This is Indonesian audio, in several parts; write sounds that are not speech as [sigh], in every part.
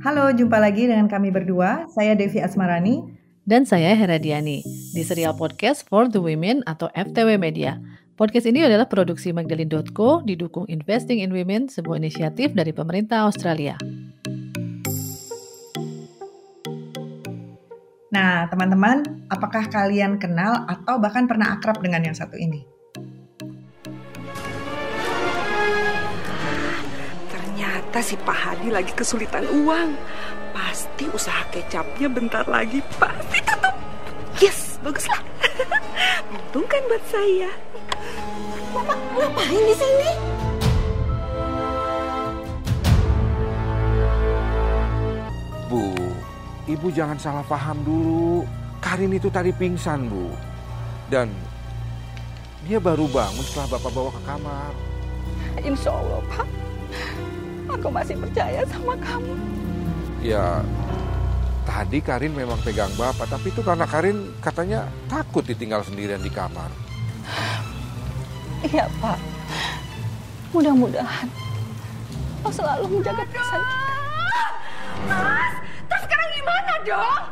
Halo, jumpa lagi dengan kami berdua. Saya Devi Asmarani. Dan saya Heradiani di serial podcast For the Women atau FTW Media. Podcast ini adalah produksi Magdalene.co didukung Investing in Women, sebuah inisiatif dari pemerintah Australia. Nah, teman-teman, apakah kalian kenal atau bahkan pernah akrab dengan yang satu ini? Si Pak Hadi lagi kesulitan uang. Pasti usaha kecapnya bentar lagi pasti tutup. Yes, baguslah. [laughs] Untung kan buat saya. Mama ngapain di sini? Bu, ibu jangan salah paham dulu. Karin itu tadi pingsan, Bu. Dan dia baru bangun setelah Bapak bawa ke kamar. Insya Allah, Pak. Aku masih percaya sama kamu. Ya, tadi Karin memang pegang Bapak, tapi itu karena Karin katanya takut ditinggal sendirian di kamar. Iya, Pak. Mudah-mudahan kau selalu menjaga perasaan kita. Mas, terus sekarang gimana dong?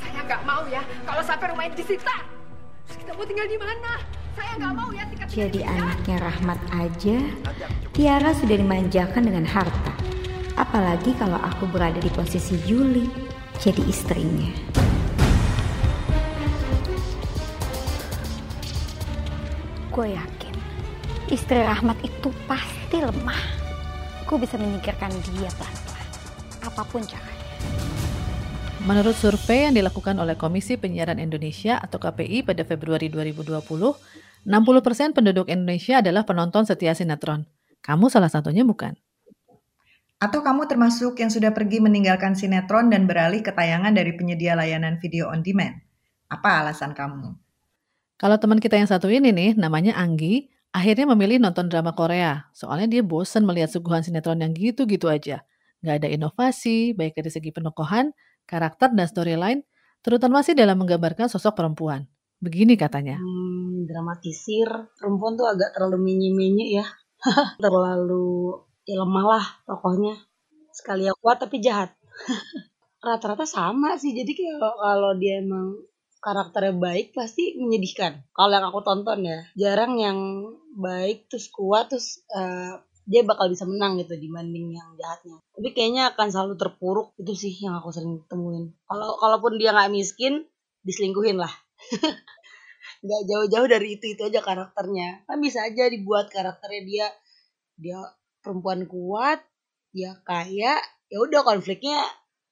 Saya nggak mau ya kalau sampai rumah ini disita. Terus kita mau tinggal di mana? Saya nggak mau ya Jadi ya. anaknya Rahmat aja, Tiara sudah dimanjakan dengan harta. Apalagi kalau aku berada di posisi Yuli, jadi istrinya. Gue yakin, istri Rahmat itu pasti lemah. Gue bisa menyingkirkan dia pelan-pelan, apa pun caranya. Menurut survei yang dilakukan oleh Komisi Penyiaran Indonesia atau KPI pada Februari 2020, 60% penduduk Indonesia adalah penonton setia sinetron. Kamu salah satunya bukan? Atau kamu termasuk yang sudah pergi meninggalkan sinetron dan beralih ke tayangan dari penyedia layanan video on demand? Apa alasan kamu? Kalau teman kita yang satu ini nih, namanya Anggi, akhirnya memilih nonton drama Korea. Soalnya dia bosen melihat suguhan sinetron yang gitu-gitu aja. Nggak ada inovasi, baik dari segi penokohan, karakter, dan storyline, terutama sih dalam menggambarkan sosok perempuan. Begini katanya. Hmm, dramatisir. Perempuan tuh agak terlalu menye-menye ya. [laughs] Terlalu ya lemah lah tokohnya sekali yang kuat tapi jahat. [laughs] Rata-rata sama sih. Jadi kalau kalau dia emang karakternya baik pasti menyedihkan. Kalau yang aku tonton ya jarang yang baik terus kuat terus eh, dia bakal bisa menang gitu dibanding yang jahatnya. Tapi kayaknya akan selalu terpuruk itu sih yang aku sering temuin. Kalau kalaupun dia nggak miskin diselingkuhin lah. [laughs] Nggak jauh-jauh dari itu itu aja karakternya. Kan bisa aja dibuat karakternya dia dia perempuan kuat dia kaya ya udah konfliknya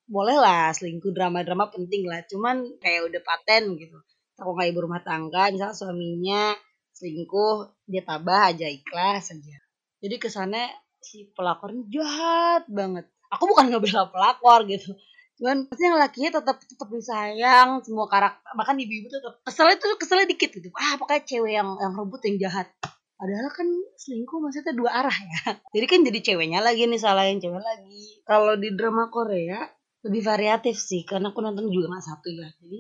boleh lah selingkuh drama-drama penting lah. Cuman kayak udah paten gitu. Aku kayak ibu rumah tangga misalnya suaminya selingkuh dia tabah aja ikhlas aja jadi kesannya si pelakornya jahat banget. Aku bukan ngebela pelakor gitu. Cuman pasti yang lakinya tetap tetap disayang semua karakter bahkan ibu-ibu tetap keselnya tuh keselnya dikit gitu. Ah pokoknya cewek yang yang rebut yang jahat. Padahal kan selingkuh maksudnya dua arah ya. [laughs] Jadi kan jadi ceweknya lagi nih salahin cewek lagi. Kalau di drama Korea lebih variatif sih. Karena aku nonton juga nggak satu ya. Jadi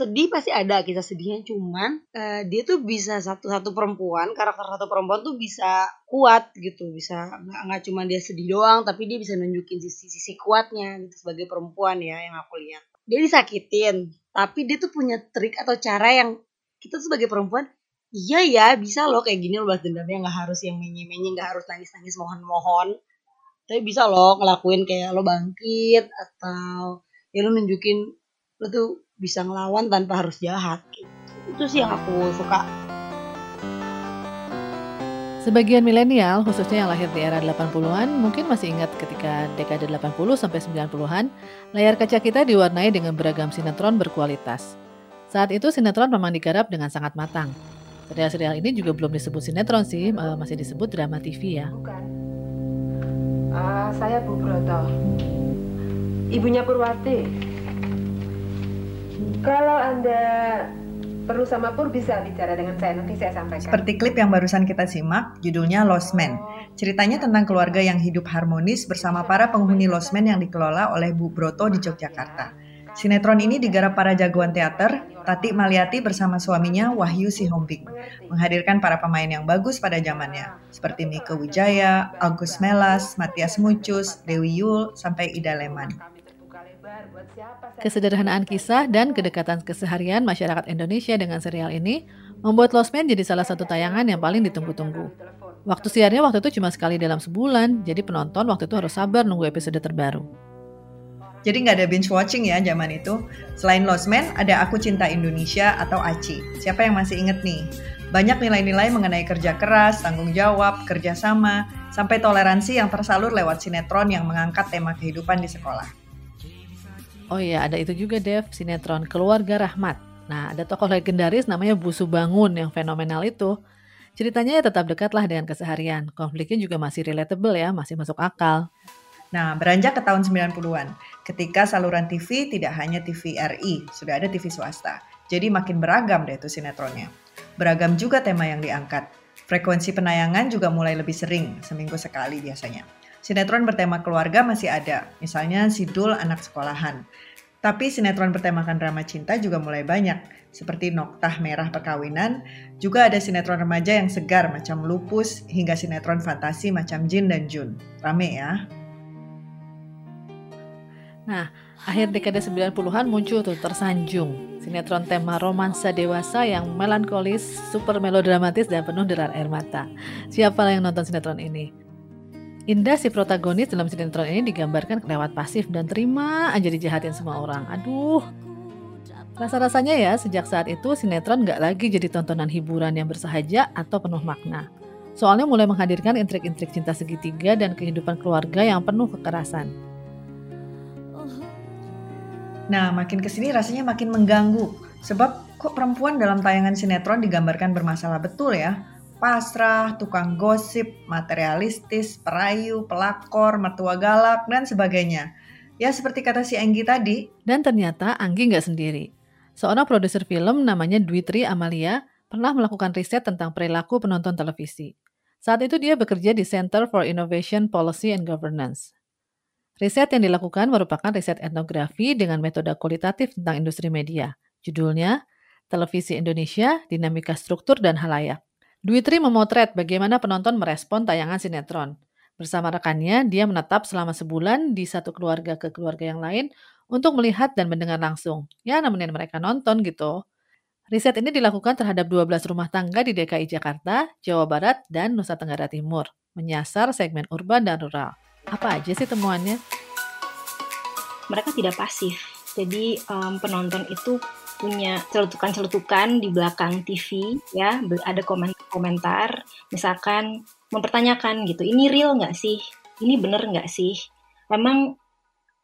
sedih pasti ada kisah sedihnya. Cuman eh, dia tuh bisa satu satu perempuan karakter satu perempuan tuh bisa kuat gitu. Bisa nggak nggak cuma dia sedih doang tapi dia bisa nunjukin sisi sisi kuatnya gitu sebagai perempuan ya yang aku lihat. Dia disakitin tapi dia tuh punya trik atau cara yang kita sebagai perempuan iya ya bisa loh. Kayak gini lo balas dendamnya. Nggak harus yang menye-menye nggak harus nangis-nangis mohon-mohon. Tapi bisa loh ngelakuin kayak lo bangkit atau ya lo nunjukin lo tuh bisa ngelawan tanpa harus jahat itu sih yang aku suka Sebagian milenial, khususnya yang lahir di era 80-an, mungkin masih ingat ketika dekade 80 sampai 90-an, layar kaca kita diwarnai dengan beragam sinetron berkualitas. Saat itu sinetron memang digarap dengan sangat matang. Serial-serial ini juga belum disebut sinetron sih, eh, masih disebut drama TV ya. Bukan. Ah, saya Bu Broto. Ibunya Purwati. Kalau Anda perlu sama Pur bisa bicara dengan saya nanti saya sampaikan. Seperti klip yang barusan kita simak, judulnya Lost Man. Ceritanya tentang keluarga yang hidup harmonis bersama para penghuni Lost Man yang dikelola oleh Bu Broto di Yogyakarta. Sinetron ini digarap para jagoan teater, Tati Maliati bersama suaminya Wahyu Sihombing, menghadirkan para pemain yang bagus pada zamannya, seperti Mika Wijaya, Agus Melas, Matias Mucus, Dewi Yul, sampai Ida Leman. Kesederhanaan kisah dan kedekatan keseharian masyarakat Indonesia dengan serial ini membuat Lost Man jadi salah satu tayangan yang paling ditunggu-tunggu. Waktu siarnya waktu itu cuma sekali dalam sebulan, jadi penonton waktu itu harus sabar nunggu episode terbaru. Jadi nggak ada binge watching ya zaman itu. Selain Lost Man, ada Aku Cinta Indonesia atau ACI. Siapa yang masih inget nih? Banyak nilai-nilai mengenai kerja keras, tanggung jawab, kerjasama, sampai toleransi yang tersalur lewat sinetron yang mengangkat tema kehidupan di sekolah. Oh iya, ada itu juga Dev, sinetron Keluarga Rahmat. Nah, ada tokoh legendaris namanya Bu Subangun yang fenomenal itu. Ceritanya ya tetap dekatlah dengan keseharian. Konfliknya juga masih relatable ya, masih masuk akal. Nah, beranjak ke tahun 90-an, ketika saluran TV tidak hanya TV RI, sudah ada TV swasta. Jadi makin beragam deh itu sinetronnya. Beragam juga tema yang diangkat. Frekuensi penayangan juga mulai lebih sering, seminggu sekali biasanya. Sinetron bertema keluarga masih ada, misalnya Sidul Anak Sekolahan. Tapi sinetron bertemakan drama cinta juga mulai banyak, seperti Noktah Merah Perkawinan, juga ada sinetron remaja yang segar macam Lupus, hingga sinetron fantasi macam Jin dan Jun. Rame ya? Nah, akhir dekade 90-an muncul tuh Tersanjung, sinetron tema romansa dewasa yang melankolis, super melodramatis dan penuh derar air mata. Siapa yang nonton sinetron ini? Indah si protagonis dalam sinetron ini digambarkan kelewat pasif dan terima aja dijahatin semua orang. Aduh. Rasa-rasanya ya sejak saat itu sinetron nggak lagi jadi tontonan hiburan yang bersahaja atau penuh makna. Soalnya mulai menghadirkan intrik-intrik cinta segitiga dan kehidupan keluarga yang penuh kekerasan. Nah, makin ke sini rasanya makin mengganggu. Sebab kok perempuan dalam tayangan sinetron digambarkan bermasalah betul ya? Pasrah, tukang gosip, materialistis, perayu, pelakor, mertua galak, dan sebagainya. Ya seperti kata si Anggi tadi. Dan ternyata Anggi nggak sendiri. Seorang produser film namanya Dwitri Amalia pernah melakukan riset tentang perilaku penonton televisi. Saat itu dia bekerja di Center for Innovation Policy and Governance. Riset yang dilakukan merupakan riset etnografi dengan metode kualitatif tentang industri media. Judulnya, Televisi Indonesia, Dinamika Struktur dan Halayak. Duitri memotret bagaimana penonton merespon tayangan sinetron. Bersama rekannya, dia menetap selama sebulan di satu keluarga ke keluarga yang lain untuk melihat dan mendengar langsung. Ya, nemenin mereka nonton gitu. Riset ini dilakukan terhadap 12 rumah tangga di DKI Jakarta, Jawa Barat, dan Nusa Tenggara Timur. Menyasar segmen urban dan rural. Apa aja sih temuannya? Mereka tidak pasif. Jadi um, penonton itu punya celutukan-celutukan di belakang TV ya. Ada komentar misalkan mempertanyakan gitu ini real nggak sih? Ini bener nggak sih? Emang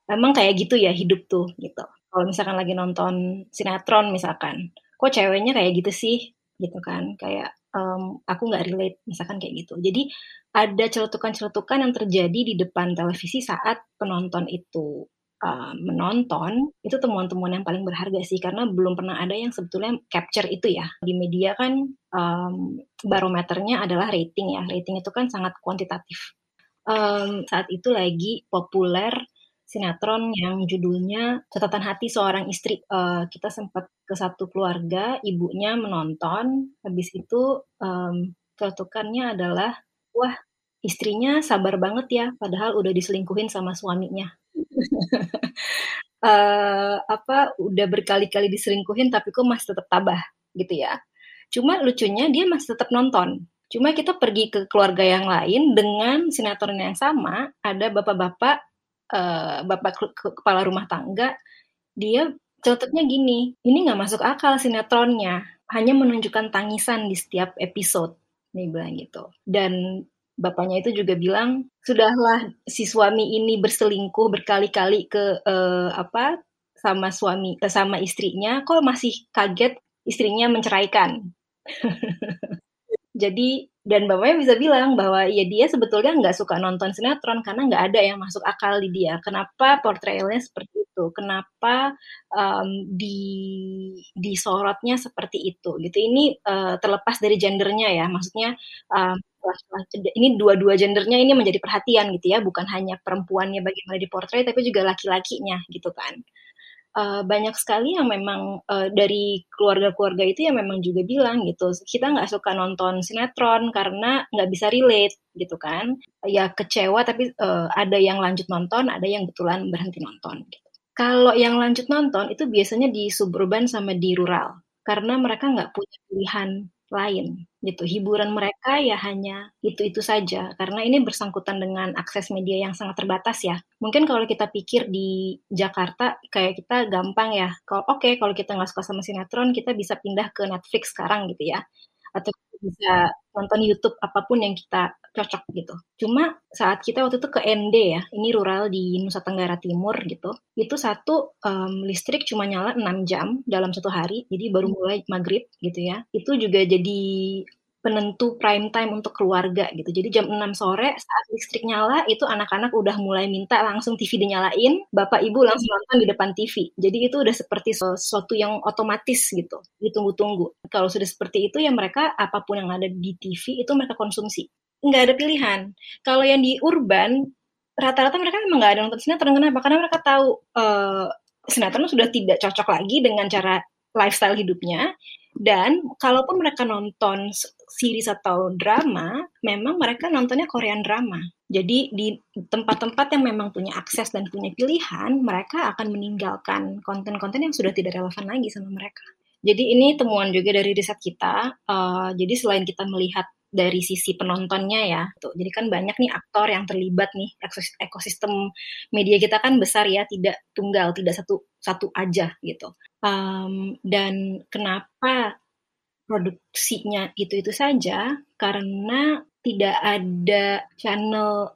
emang kayak gitu ya hidup tuh gitu. Kalau misalkan lagi nonton sinetron misalkan kok ceweknya kayak gitu sih? Gitu kan kayak um, aku nggak relate misalkan kayak gitu. Jadi ada celutukan-celutukan yang terjadi di depan televisi saat penonton itu uh, menonton itu temuan-temuan yang paling berharga sih karena belum pernah ada yang sebetulnya capture itu ya. Di media kan um, barometernya adalah rating ya. Rating itu kan sangat kuantitatif. Um, saat itu lagi populer sinetron yang judulnya catatan hati seorang istri. Uh, kita sempat ke satu keluarga ibunya menonton. Habis itu um, ketukannya adalah wah istrinya sabar banget ya padahal udah diselingkuhin sama suaminya uh, [laughs] apa udah berkali-kali diselingkuhin tapi kok masih tetap tabah gitu ya. Cuma lucunya dia masih tetap nonton. Cuma kita pergi ke keluarga yang lain dengan sinetron yang sama, ada bapak-bapak uh, bapak kepala rumah tangga, dia celetuknya gini, ini nggak masuk akal sinetronnya, hanya menunjukkan tangisan di setiap episode, nih bilang gitu. Dan bapaknya itu juga bilang sudahlah si suami ini berselingkuh berkali-kali ke uh, apa sama suami uh, sama istrinya kok masih kaget istrinya menceraikan? [laughs] Jadi dan bapaknya bisa bilang bahwa ya dia sebetulnya nggak suka nonton sinetron karena nggak ada yang masuk akal di dia. Kenapa portrayalnya seperti itu? Kenapa um, di disorotnya seperti itu? Gitu. Ini uh, terlepas dari gendernya ya. Maksudnya um, ini dua-dua gendernya ini menjadi perhatian gitu ya, bukan hanya perempuannya bagaimana dipotret, tapi juga laki-lakinya gitu kan. Uh, banyak sekali yang memang uh, dari keluarga-keluarga itu yang memang juga bilang gitu kita nggak suka nonton sinetron karena nggak bisa relate gitu kan ya kecewa tapi uh, ada yang lanjut nonton ada yang betulan berhenti nonton gitu. Kalau yang lanjut nonton itu biasanya di suburban sama di rural, karena mereka nggak punya pilihan lain gitu. Hiburan mereka ya hanya itu-itu saja karena ini bersangkutan dengan akses media yang sangat terbatas ya. Mungkin kalau kita pikir di Jakarta kayak kita gampang ya. Kalau oke okay, kalau kita nggak suka sama sinetron kita bisa pindah ke Netflix sekarang gitu ya. Atau bisa nonton YouTube apa pun yang kita cocok gitu. Cuma saat kita waktu itu ke ND ya, ini rural di Nusa Tenggara Timur gitu, itu satu um, listrik cuma nyala 6 jam dalam satu hari, jadi baru mulai maghrib gitu ya. Itu juga jadi penentu prime time untuk keluarga gitu. Jadi jam 6 sore saat listrik nyala itu anak-anak udah mulai minta langsung TV dinyalain, bapak ibu langsung nonton di depan TV. Jadi itu udah seperti sesuatu yang otomatis gitu, ditunggu-tunggu. Kalau sudah seperti itu ya mereka apa pun yang ada di TV itu mereka konsumsi. Nggak ada pilihan. Kalau yang di urban rata-rata mereka memang nggak ada nonton sinetron kenapa? Karena mereka tahu uh, sinetron sudah tidak cocok lagi dengan cara lifestyle hidupnya dan kalaupun mereka nonton series atau drama, memang mereka nontonnya Korean drama. Jadi di tempat-tempat yang memang punya akses dan punya pilihan, mereka akan meninggalkan konten-konten yang sudah tidak relevan lagi sama mereka. Jadi ini temuan juga dari riset kita. Uh, jadi selain kita melihat dari sisi penontonnya ya, tuh. jadi kan banyak nih aktor yang terlibat nih ekosistem media kita kan besar ya, tidak tunggal, tidak satu satu aja gitu. Um, dan kenapa produksinya itu-itu saja? Karena tidak ada channel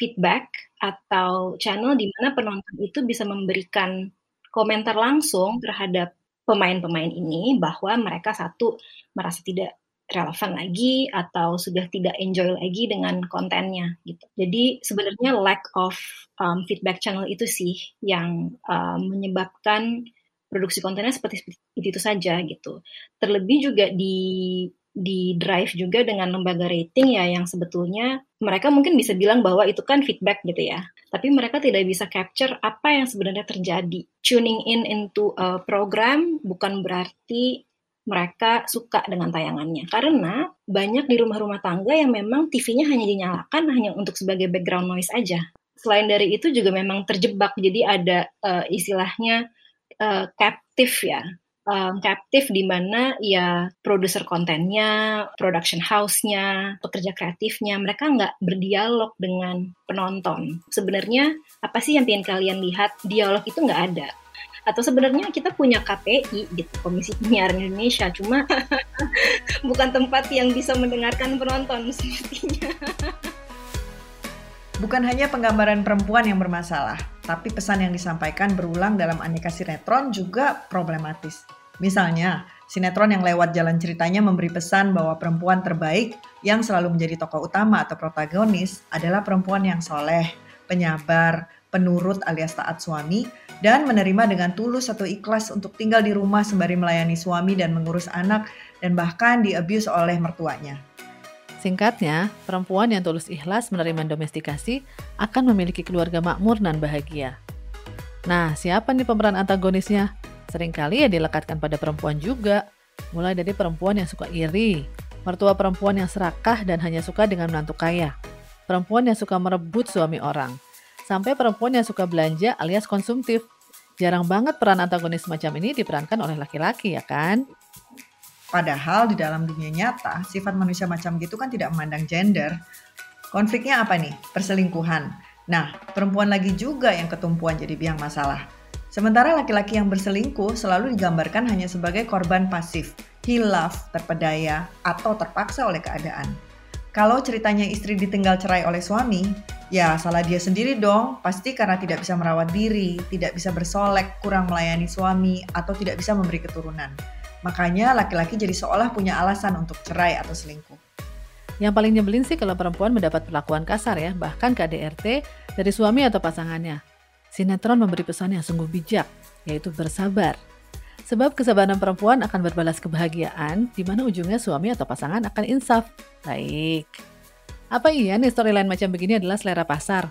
feedback atau channel di mana penonton itu bisa memberikan komentar langsung terhadap pemain-pemain ini bahwa mereka satu merasa tidak relevan lagi atau sudah tidak enjoy lagi dengan kontennya gitu. Jadi sebenarnya lack of um, feedback channel itu sih yang um, menyebabkan produksi kontennya seperti itu, saja gitu. Terlebih juga di di drive juga dengan lembaga rating ya yang sebetulnya mereka mungkin bisa bilang bahwa itu kan feedback gitu ya. Tapi mereka tidak bisa capture apa yang sebenarnya terjadi. Tuning in into a program bukan berarti mereka suka dengan tayangannya. Karena banyak di rumah-rumah tangga yang memang TV-nya hanya dinyalakan hanya untuk sebagai background noise aja. Selain dari itu juga memang terjebak, jadi ada uh, istilahnya uh, captive ya. Um, captive di mana ya produser kontennya, production house-nya, pekerja kreatifnya, mereka nggak berdialog dengan penonton. Sebenarnya apa sih yang ingin kalian lihat? Dialog itu nggak ada atau sebenarnya kita punya KPI gitu Komisi Penyiaran Indonesia cuma [laughs] bukan tempat yang bisa mendengarkan penonton sepertinya [laughs] Bukan hanya penggambaran perempuan yang bermasalah, tapi pesan yang disampaikan berulang dalam aneka sinetron juga problematis. Misalnya, sinetron yang lewat jalan ceritanya memberi pesan bahwa perempuan terbaik yang selalu menjadi tokoh utama atau protagonis adalah perempuan yang soleh, penyabar, penurut alias taat suami, dan menerima dengan tulus atau ikhlas untuk tinggal di rumah sembari melayani suami dan mengurus anak dan bahkan diabuse oleh mertuanya. Singkatnya, perempuan yang tulus ikhlas menerima domestikasi akan memiliki keluarga makmur dan bahagia. Nah, siapa nih pemeran antagonisnya? Seringkali ya dilekatkan pada perempuan juga. Mulai dari perempuan yang suka iri, mertua perempuan yang serakah dan hanya suka dengan menantu kaya, perempuan yang suka merebut suami orang, sampai perempuan yang suka belanja alias konsumtif. Jarang banget peran antagonis semacam ini diperankan oleh laki-laki ya kan? Padahal di dalam dunia nyata, sifat manusia macam gitu kan tidak memandang gender. Konfliknya apa nih? Perselingkuhan. Nah, perempuan lagi juga yang ketumpuan jadi biang masalah. Sementara laki-laki yang berselingkuh selalu digambarkan hanya sebagai korban pasif, hilaf, terpedaya, atau terpaksa oleh keadaan. Kalau ceritanya istri ditinggal cerai oleh suami, ya salah dia sendiri dong. Pasti karena tidak bisa merawat diri, tidak bisa bersolek, kurang melayani suami, atau tidak bisa memberi keturunan. Makanya laki-laki jadi seolah punya alasan untuk cerai atau selingkuh. Yang paling nyebelin sih kalau perempuan mendapat perlakuan kasar ya, bahkan KDRT dari suami atau pasangannya. Sinetron memberi pesan yang sungguh bijak, yaitu bersabar. Sebab kesabaran perempuan akan berbalas kebahagiaan, di mana ujungnya suami atau pasangan akan insaf. Baik. Apa iya nih storyline macam begini adalah selera pasar?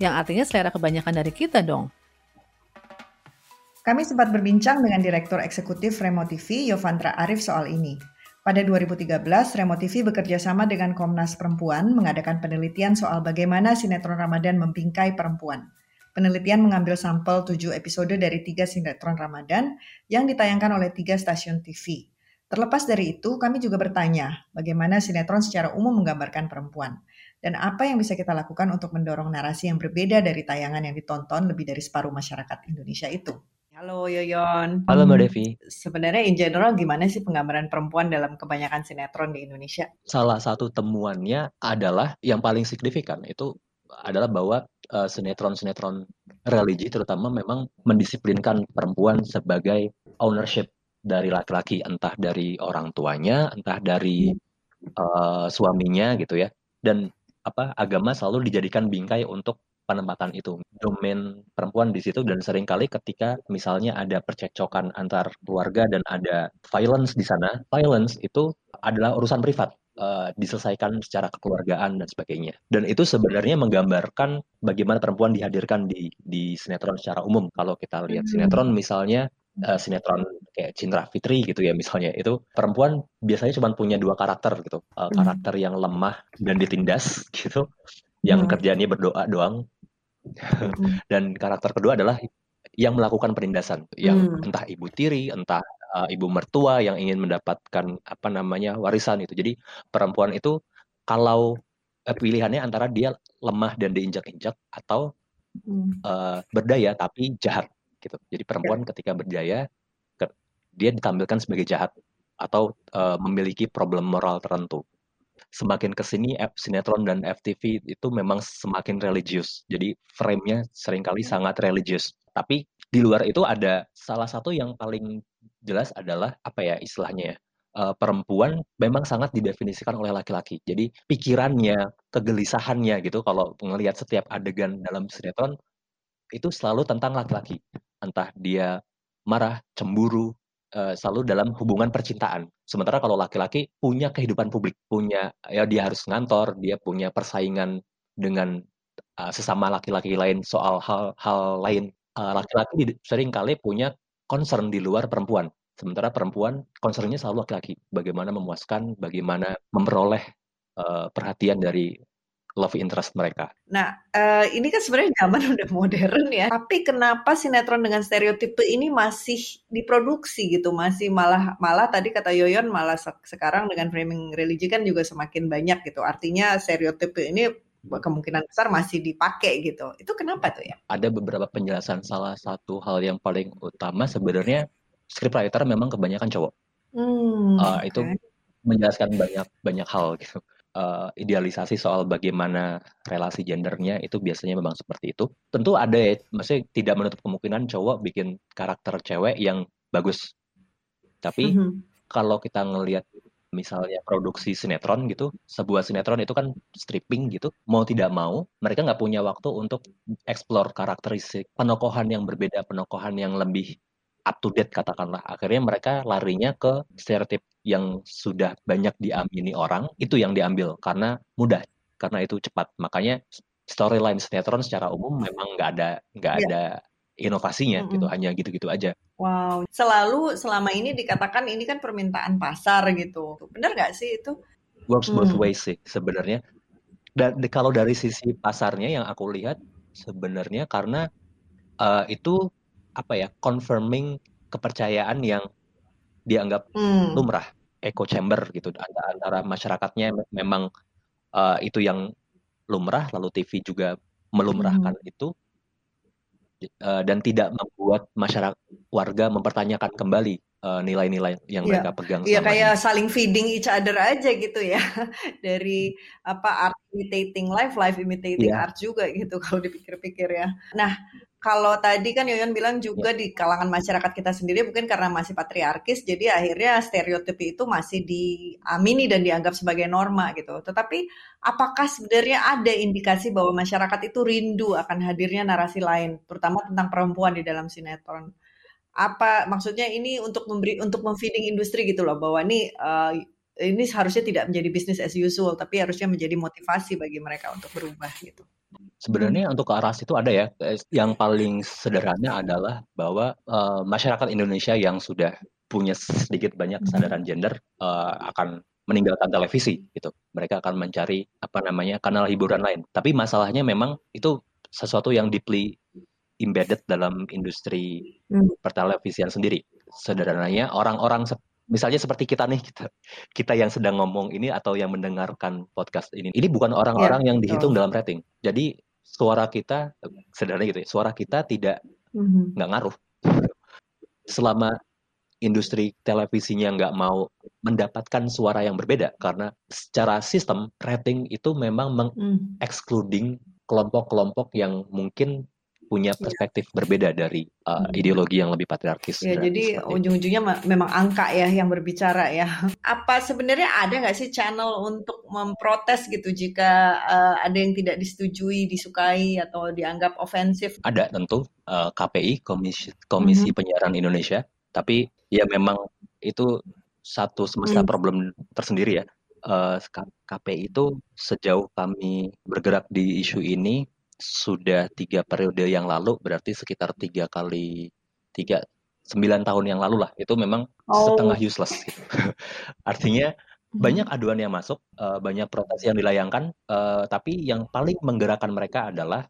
Yang artinya selera kebanyakan dari kita dong. Kami sempat berbincang dengan Direktur Eksekutif Remo TV, Yovantra Arif soal ini. Pada 2013, Remo TV bekerja sama dengan Komnas Perempuan mengadakan penelitian soal bagaimana sinetron Ramadan membingkai perempuan. Penelitian mengambil sampel 7 episode dari tiga sinetron Ramadan yang ditayangkan oleh tiga stasiun TV. Terlepas dari itu, kami juga bertanya bagaimana sinetron secara umum menggambarkan perempuan dan apa yang bisa kita lakukan untuk mendorong narasi yang berbeda dari tayangan yang ditonton lebih dari separuh masyarakat Indonesia itu. Halo Yoyon. Halo Mbak Devi. Sebenarnya in general gimana sih penggambaran perempuan dalam kebanyakan sinetron di Indonesia? Salah satu temuannya adalah yang paling signifikan itu adalah bahwa uh, sinetron-sinetron religi terutama memang mendisiplinkan perempuan sebagai ownership dari laki-laki entah dari orang tuanya, entah dari uh, suaminya gitu ya. Dan apa agama selalu dijadikan bingkai untuk penempatan itu domain perempuan di situ dan sering kali ketika misalnya ada percekcokan antar keluarga dan ada violence di sana violence itu adalah urusan privat uh, diselesaikan secara kekeluargaan dan sebagainya dan itu sebenarnya menggambarkan bagaimana perempuan dihadirkan di di sinetron secara umum kalau kita lihat hmm. sinetron misalnya uh, sinetron kayak Cinta Fitri gitu ya misalnya itu perempuan biasanya cuma punya dua karakter gitu uh, karakter yang lemah dan ditindas [laughs] gitu yang hmm. kerjanya berdoa doang. [laughs] dan karakter kedua adalah yang melakukan penindasan yang hmm. entah ibu tiri entah uh, ibu mertua yang ingin mendapatkan apa namanya warisan itu jadi perempuan itu kalau uh, pilihannya antara dia lemah dan diinjak-injak atau hmm. uh, berdaya tapi jahat gitu. Jadi perempuan ya. ketika berdaya dia ditampilkan sebagai jahat atau uh, memiliki problem moral tertentu. Semakin ke sini sinetron dan FTV itu memang semakin religius. Jadi frame-nya sering kali sangat religius. Tapi di luar itu ada salah satu yang paling jelas adalah apa ya istilahnya ya. Uh, perempuan memang sangat didefinisikan oleh laki-laki. Jadi pikirannya, kegelisahannya gitu kalau melihat setiap adegan dalam sinetron itu selalu tentang laki-laki entah dia marah, cemburu, uh, selalu dalam hubungan percintaan. Sementara kalau laki-laki punya kehidupan publik, punya ya dia harus ngantor, dia punya persaingan dengan uh, sesama laki-laki lain soal hal-hal lain. Uh, laki-laki sering kali punya concern di luar perempuan. Sementara perempuan concernnya selalu laki-laki. Bagaimana memuaskan, bagaimana memperoleh uh, perhatian dari love interest mereka. Nah, uh, ini kan sebenarnya [laughs] zaman udah modern ya. Tapi kenapa sinetron dengan stereotipe ini masih diproduksi gitu? Masih malah malah tadi kata Yoyon malah sekarang dengan framing religi kan juga semakin banyak gitu. Artinya stereotipe ini kemungkinan besar masih dipakai gitu. Itu kenapa tuh ya? Ada beberapa penjelasan. Salah satu hal yang paling utama sebenarnya scriptwriter memang kebanyakan cowok. Hmm, uh, okay. Itu menjelaskan banyak banyak hal gitu uh, idealisasi soal bagaimana relasi gendernya itu biasanya memang seperti itu. Tentu ada ya, maksudnya tidak menutup kemungkinan cowok bikin karakter cewek yang bagus. Tapi mm -hmm. kalau kita ngelihat misalnya produksi sinetron gitu, sebuah sinetron itu kan stripping gitu, mau tidak mau mereka nggak punya waktu untuk explore karakteristik penokohan yang berbeda, penokohan yang lebih up to date katakanlah. Akhirnya mereka larinya ke stereotip yang sudah banyak diamini orang itu yang diambil karena mudah karena itu cepat makanya storyline sinetron secara umum memang nggak ada nggak yeah. ada inovasinya mm -hmm. gitu hanya gitu-gitu aja. Wow, selalu selama ini dikatakan ini kan permintaan pasar gitu, benar nggak sih itu? Works both hmm. ways sih sebenarnya. Dan kalau dari sisi pasarnya yang aku lihat sebenarnya karena uh, itu apa ya confirming kepercayaan yang dianggap hmm. lumrah echo chamber gitu antara, antara masyarakatnya memang uh, itu yang lumrah lalu TV juga melumrahkan hmm. itu uh, dan tidak membuat masyarakat warga mempertanyakan kembali eh, nilai-nilai uh, yang yeah. mereka pegang. Iya kayak ini. saling feeding each other aja gitu ya [laughs] dari apa art imitating life, life imitating yeah. art juga gitu [laughs] kalau dipikir-pikir ya. Nah kalau tadi kan Yoyon bilang juga ya. di kalangan masyarakat kita sendiri mungkin karena masih patriarkis, jadi akhirnya stereotip itu masih diamini dan dianggap sebagai norma gitu. Tetapi apakah sebenarnya ada indikasi bahwa masyarakat itu rindu akan hadirnya narasi lain, terutama tentang perempuan di dalam sinetron? Apa maksudnya ini untuk memberi untuk memfeeding industri gitu loh bahwa ini uh, ini harusnya tidak menjadi bisnis as usual, tapi harusnya menjadi motivasi bagi mereka untuk berubah gitu. Sebenarnya untuk ke arah situ ada ya. Yang paling sederhana adalah bahwa uh, masyarakat Indonesia yang sudah punya sedikit banyak hmm. kesadaran gender uh, akan meninggalkan televisi gitu. Mereka akan mencari apa namanya kanal hiburan lain. Tapi masalahnya memang itu sesuatu yang deeply embedded dalam industri Hmm. pertelevisian sendiri. Sederhananya orang-orang misalnya seperti kita nih kita kita yang sedang ngomong ini atau yang mendengarkan podcast ini ini bukan orang-orang Iya, yang dihitung dalam rating. Jadi suara kita sederhana gitu ya. Suara kita tidak Mhm. nggak ngaruh. Selama industri televisinya nggak mau mendapatkan suara yang berbeda karena secara sistem rating itu memang Hmm. meng-excluding kelompok-kelompok yang mungkin punya Iya. perspektif berbeda dari uh, Hmm. ideologi yang lebih patriarkis. Ya, jadi ujung-ujungnya me- memang angka ya yang berbicara ya. Apa sebenarnya ada nggak sih channel untuk memprotes gitu jika eh, ada yang tidak disetujui, disukai atau dianggap ofensif? ada tentu uh, KPI Komisi Komisi Mhm. Penyiaran Indonesia, tapi ya memang itu satu semesta Hmm. problem tersendiri ya. Uh, KPI itu sejauh kami bergerak di isu ini sudah tiga periode yang lalu, berarti sekitar tiga kali tiga sembilan tahun yang lalu lah. Itu memang Oh. setengah useless. Gitu. [laughs] Artinya Mhm. banyak aduan yang masuk, uh, banyak protes yang dilayangkan, uh, tapi yang paling menggerakkan mereka adalah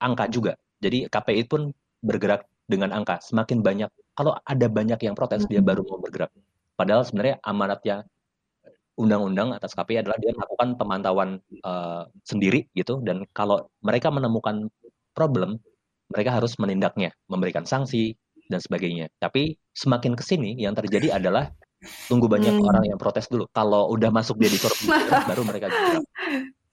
angka juga. Jadi KPI pun bergerak dengan angka. Semakin banyak, kalau ada banyak yang protes, dia Mhm. baru mau bergerak. Padahal sebenarnya amanatnya undang-undang atas KPI adalah dia melakukan pemantauan uh, sendiri gitu. Dan kalau mereka menemukan problem, mereka harus menindaknya, memberikan sanksi dan sebagainya. Tapi semakin ke sini yang terjadi adalah tunggu banyak Hmm. orang yang protes dulu. Kalau udah masuk dia di korupsi, [laughs] baru mereka bergerak.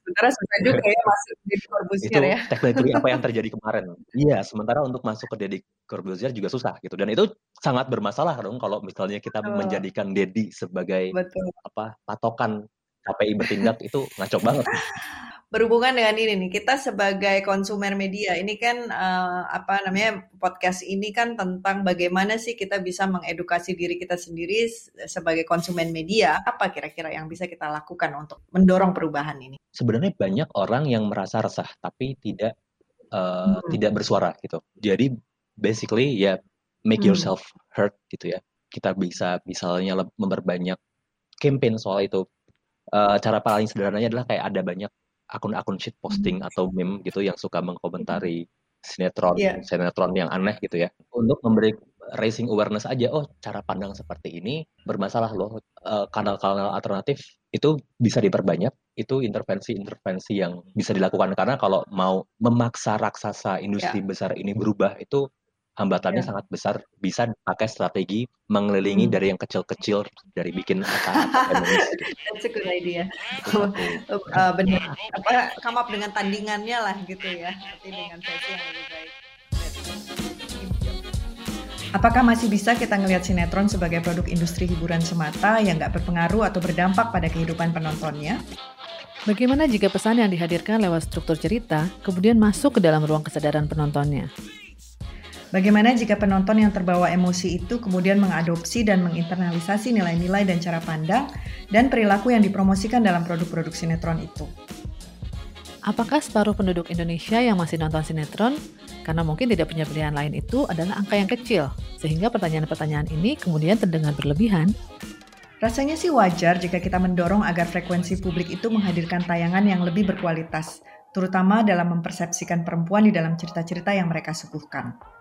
Sementara susah juga ya masuk di itu Corbusier ya. technically apa yang [laughs] terjadi kemarin. Iya, sementara untuk masuk ke Deddy Corbuzier juga susah gitu. Dan itu sangat bermasalah dong kalau misalnya kita Betul. menjadikan Deddy sebagai Betul. apa patokan KPI bertindak itu ngaco banget. [laughs] Berhubungan dengan ini nih, kita sebagai konsumer media, ini kan eh, apa namanya podcast ini kan tentang bagaimana sih kita bisa mengedukasi diri kita sendiri sebagai konsumen media. Apa kira-kira yang bisa kita lakukan untuk mendorong perubahan ini? Sebenarnya banyak orang yang merasa resah tapi tidak eh, Hmm. tidak bersuara gitu. Jadi basically ya make Hmm. yourself heard gitu ya. Kita bisa misalnya memperbanyak campaign soal itu. Eh, cara paling sederhananya adalah kayak ada banyak akun-akun shit posting atau meme gitu yang suka mengkomentari sinetron Iya. sinetron yang aneh gitu ya. Untuk memberi raising awareness aja oh cara pandang seperti ini bermasalah loh. Eh, kanal-kanal alternatif itu bisa diperbanyak itu intervensi-intervensi yang bisa dilakukan. Karena kalau mau memaksa raksasa industri besar ini berubah itu hambatannya Ya. sangat besar bisa pakai strategi mengelilingi Hmm. dari yang kecil-kecil dari bikin acara. [laughs] That's a good idea. Itu satu. Eh, benar. Apa come up dengan tandingannya lah gitu ya, tapi dengan versi yang lebih baik. Apakah masih bisa kita ngelihat sinetron sebagai produk industri hiburan semata yang nggak berpengaruh atau berdampak pada kehidupan penontonnya? Bagaimana jika pesan yang dihadirkan lewat struktur cerita kemudian masuk ke dalam ruang kesadaran penontonnya? Bagaimana jika penonton yang terbawa emosi itu kemudian mengadopsi dan menginternalisasi nilai-nilai dan cara pandang dan perilaku yang dipromosikan dalam produk-produk sinetron itu? Apakah separuh penduduk Indonesia yang masih nonton sinetron karena mungkin tidak punya pilihan lain itu adalah angka yang kecil, sehingga pertanyaan-pertanyaan ini kemudian terdengar berlebihan? Rasanya sih wajar jika kita mendorong agar frekuensi publik itu menghadirkan tayangan yang lebih berkualitas, terutama dalam mempersepsikan perempuan di dalam cerita-cerita yang mereka suguhkan.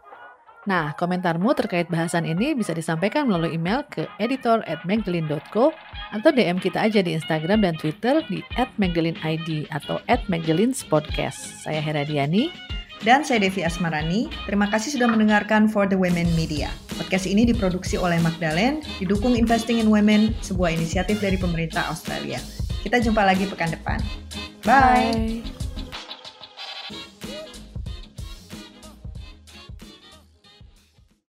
Nah, komentarmu terkait bahasan ini bisa disampaikan melalui email ke editor@magdalene.co atau DM kita aja di Instagram dan Twitter di @magdaleneid atau @magdalenspodcast. Saya Hera Diani. Dan saya Devi Asmarani, terima kasih sudah mendengarkan For the Women Media. Podcast ini diproduksi oleh Magdalene, didukung Investing in Women, sebuah inisiatif dari pemerintah Australia. Kita jumpa lagi pekan depan. Bye! Bye.